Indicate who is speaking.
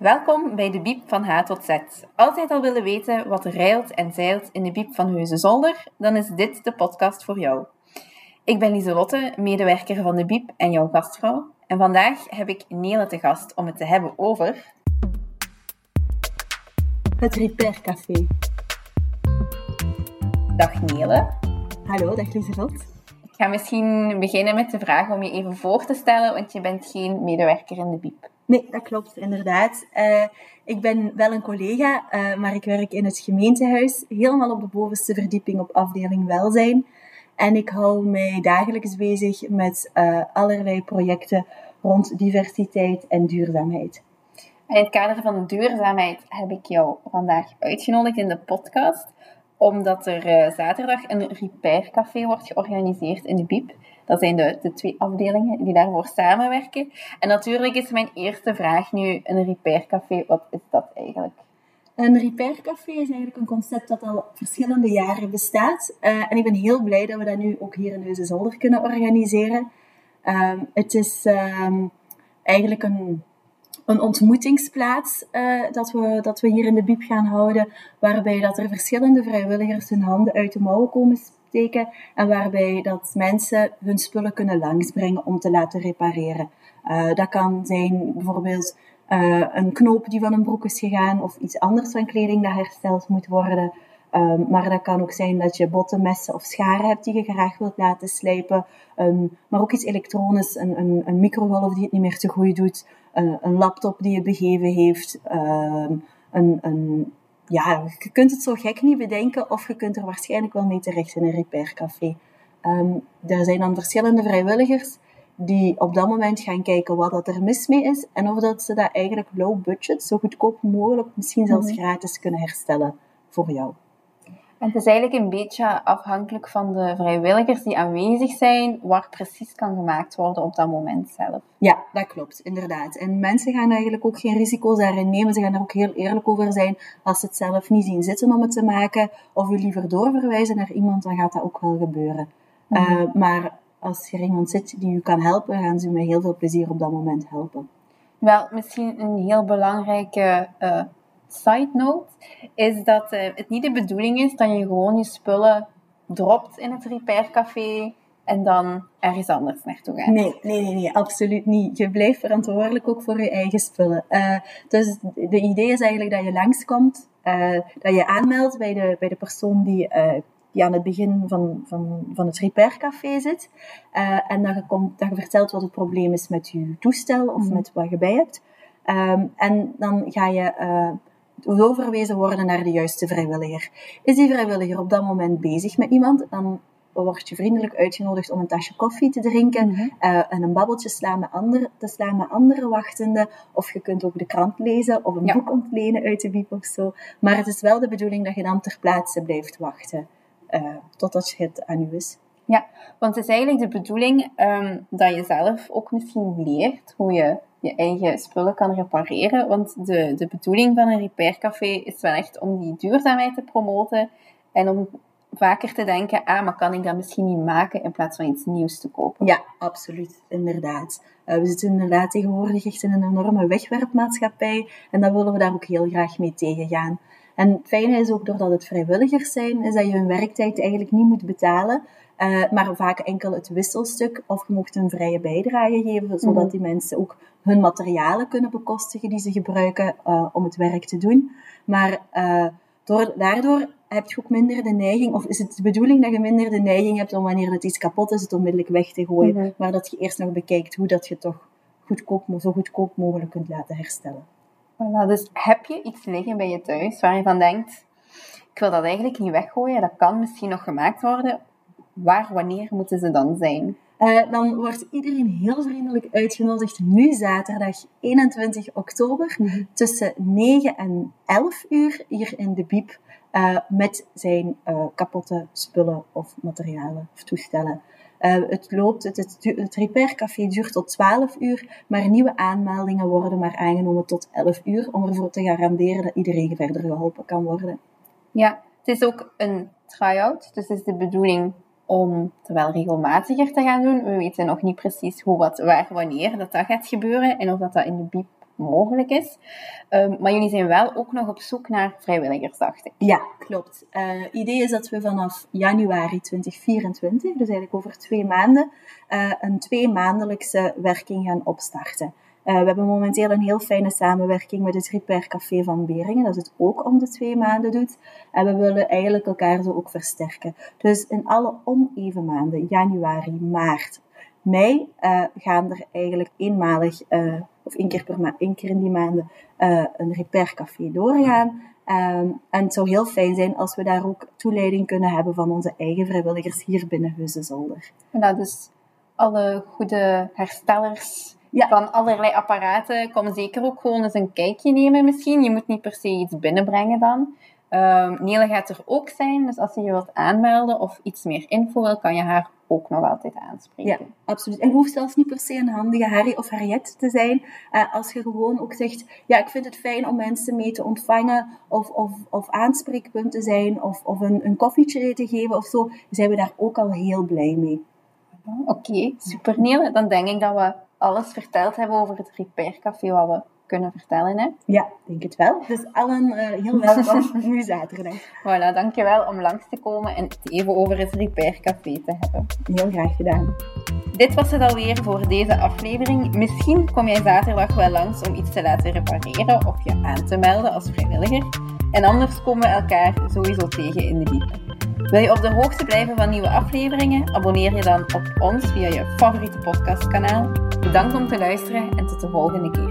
Speaker 1: Welkom bij de Biep van H tot Z. Altijd al willen weten wat er rijlt en zeilt in de Biep van Zolder? Dan is dit de podcast voor jou. Ik ben Lieselotte, medewerker van de Biep en jouw gastvrouw. En vandaag heb ik Nele te gast om het te hebben over...
Speaker 2: Het Repair Café.
Speaker 1: Dag Nele.
Speaker 2: Hallo, dag Lieselotte.
Speaker 1: Ik ga misschien beginnen met de vraag om je even voor te stellen, want je bent geen medewerker in de Biep.
Speaker 2: Nee, dat klopt inderdaad. Uh, ik ben wel een collega, uh, maar ik werk in het gemeentehuis, helemaal op de bovenste verdieping op afdeling welzijn. En ik hou mij dagelijks bezig met uh, allerlei projecten rond diversiteit en duurzaamheid.
Speaker 1: In het kader van duurzaamheid heb ik jou vandaag uitgenodigd in de podcast, omdat er zaterdag een repaircafé wordt georganiseerd in de Biep. Dat zijn de, de twee afdelingen die daarvoor samenwerken. En natuurlijk is mijn eerste vraag nu een repaircafé. Wat is dat eigenlijk?
Speaker 2: Een repaircafé is eigenlijk een concept dat al verschillende jaren bestaat. Uh, en ik ben heel blij dat we dat nu ook hier in Huizen kunnen organiseren. Uh, het is uh, eigenlijk een, een ontmoetingsplaats uh, dat, we, dat we hier in de Biep gaan houden. Waarbij dat er verschillende vrijwilligers hun handen uit de mouwen komen en waarbij dat mensen hun spullen kunnen langsbrengen om te laten repareren. Uh, dat kan zijn bijvoorbeeld uh, een knoop die van een broek is gegaan of iets anders van kleding dat hersteld moet worden. Um, maar dat kan ook zijn dat je botten, messen of scharen hebt die je graag wilt laten slijpen. Um, maar ook iets elektronisch, een, een, een microgolf die het niet meer te goed doet, uh, een laptop die het begeven heeft, um, een, een ja, je kunt het zo gek niet bedenken of je kunt er waarschijnlijk wel mee terecht in een repaircafé. Er zijn dan verschillende vrijwilligers die op dat moment gaan kijken wat dat er mis mee is en of dat ze dat eigenlijk low budget, zo goedkoop mogelijk, misschien zelfs mhm. gratis kunnen herstellen voor jou.
Speaker 1: En het is eigenlijk een beetje afhankelijk van de vrijwilligers die aanwezig zijn, waar precies kan gemaakt worden op dat moment zelf.
Speaker 2: Ja, dat klopt, inderdaad. En mensen gaan eigenlijk ook geen risico's daarin nemen. Ze gaan er ook heel eerlijk over zijn. Als ze het zelf niet zien zitten om het te maken, of u liever doorverwijzen naar iemand, dan gaat dat ook wel gebeuren. Mhm. Uh, maar als er iemand zit die u kan helpen, gaan ze met heel veel plezier op dat moment helpen.
Speaker 1: Wel, misschien een heel belangrijke uh, side note is dat uh, het niet de bedoeling is dat je gewoon je spullen dropt in het repaircafé en dan ergens anders naartoe gaat.
Speaker 2: Nee, nee, nee, nee, absoluut niet. Je blijft verantwoordelijk ook voor je eigen spullen. Uh, dus de idee is eigenlijk dat je langskomt, uh, dat je aanmeldt bij de, bij de persoon die, die aan het begin van, van, van het repaircafé zit. en dat je, komt, dat je vertelt wat het probleem is met je toestel of mhm. met wat je bij hebt. Um, en dan ga je doorverwezen worden naar de juiste vrijwilliger. Is die vrijwilliger op dat moment bezig met iemand, dan word je vriendelijk uitgenodigd om een tasje koffie te drinken mm en een babbeltje slaan met andere, te slaan met andere wachtenden. Of je kunt ook de krant lezen of een boek ontlenen uit de biep of zo. Maar het is wel de bedoeling dat je dan ter plaatse blijft wachten uh, totdat het aan u is.
Speaker 1: Ja, want het is eigenlijk de bedoeling um, dat je zelf ook misschien leert hoe je je eigen spullen kan repareren. Want de, de bedoeling van een repaircafé is wel echt om die duurzaamheid te promoten en om vaker te denken, ah, maar kan ik dat misschien niet maken in plaats van iets nieuws te kopen?
Speaker 2: Ja, absoluut, inderdaad. Uh, we zitten inderdaad tegenwoordig echt in een enorme wegwerpmaatschappij en daar willen we daar ook heel graag mee tegengaan. En het fijne is ook, doordat het vrijwilligers zijn, is dat je hun werktijd eigenlijk niet moet betalen, uh, maar vaak enkel het wisselstuk of je mocht een vrije bijdrage geven, zodat mhm. die mensen ook hun materialen kunnen bekostigen die ze gebruiken uh, om het werk te doen. Maar uh, door, daardoor heb je ook minder de neiging, of is het de bedoeling dat je minder de neiging hebt om wanneer het iets kapot is, het onmiddellijk weg te gooien. Mhm. Maar dat je eerst nog bekijkt hoe dat je toch goedkoop, zo goedkoop mogelijk kunt laten herstellen.
Speaker 1: Voilà, dus heb je iets liggen bij je thuis waar je van denkt, ik wil dat eigenlijk niet weggooien, dat kan misschien nog gemaakt worden. Waar, wanneer moeten ze dan zijn?
Speaker 2: Uh, dan wordt iedereen heel vriendelijk uitgenodigd nu zaterdag 21 oktober mhm. tussen 9 en 11 uur hier in de Biep uh, met zijn uh, kapotte spullen of materialen of toestellen. Het loopt, het, het, het repaircafé duurt tot 12 uur, maar nieuwe aanmeldingen worden maar aangenomen tot 11 uur om ervoor te garanderen dat iedereen verder geholpen kan worden.
Speaker 1: Ja, het is ook een try-out, dus het is de bedoeling om het wel regelmatiger te gaan doen. We weten nog niet precies hoe, wat, waar, wanneer dat, dat gaat gebeuren en of dat, dat in de mogelijk is. Ehm, maar jullie zijn wel ook nog op zoek naar vrijwilligers, dacht ik.
Speaker 2: Ja, klopt. Het uh, idee is dat we vanaf januari 2024, dus eigenlijk over twee maanden, uh, een twee maandelijkse werking gaan opstarten. Uh, we hebben momenteel een heel fijne samenwerking met het Repair Café van Beringen, dat het ook om de twee maanden doet. En we willen eigenlijk elkaar zo ook versterken. Dus in alle oneven maanden, januari, maart, mei, gaan er eigenlijk eenmalig, of één keer, per ma één keer in die maanden, een Repair Café doorgaan. Um, en het zou heel fijn zijn als we daar ook toeleiding kunnen hebben van onze eigen vrijwilligers hier binnen Heusden-Zolder.
Speaker 1: Nou, dus alle goede herstellers ja. van allerlei apparaten. Kom zeker ook gewoon eens een kijkje nemen misschien. Je moet niet per se iets binnenbrengen dan. Um, Nele gaat er ook zijn, dus als je je wilt aanmelden of iets meer info wil, kan je haar ook nog altijd aanspreken.
Speaker 2: Ja, absoluut. En hoeft zelfs niet per se een handige Harry of Harriet te zijn. Uh, als je gewoon ook zegt, ja, ik vind het fijn om mensen mee te ontvangen of, of, of aanspreekpunt te zijn of, of een, een koffietje te geven of zo, zijn we daar ook al heel blij mee.
Speaker 1: Oké, okay, super Nele. Dan denk ik dat we alles verteld hebben over het Repair Café wat we kunnen vertellen. Hè?
Speaker 2: Ja, denk het wel. Dus allen uh, heel welkom nu zaterdag.
Speaker 1: Voilà, dankjewel om langs te komen en het even over het Repair Café te hebben.
Speaker 2: Heel graag gedaan.
Speaker 1: Dit was het alweer voor deze aflevering. Misschien kom jij zaterdag wel langs om iets te laten repareren of je aan te melden als vrijwilliger. En anders komen we elkaar sowieso tegen in de diepe. Wil je op de hoogte blijven van nieuwe afleveringen? Abonneer je dan op ons via je favoriete podcastkanaal. Bedankt om te luisteren en tot de volgende keer.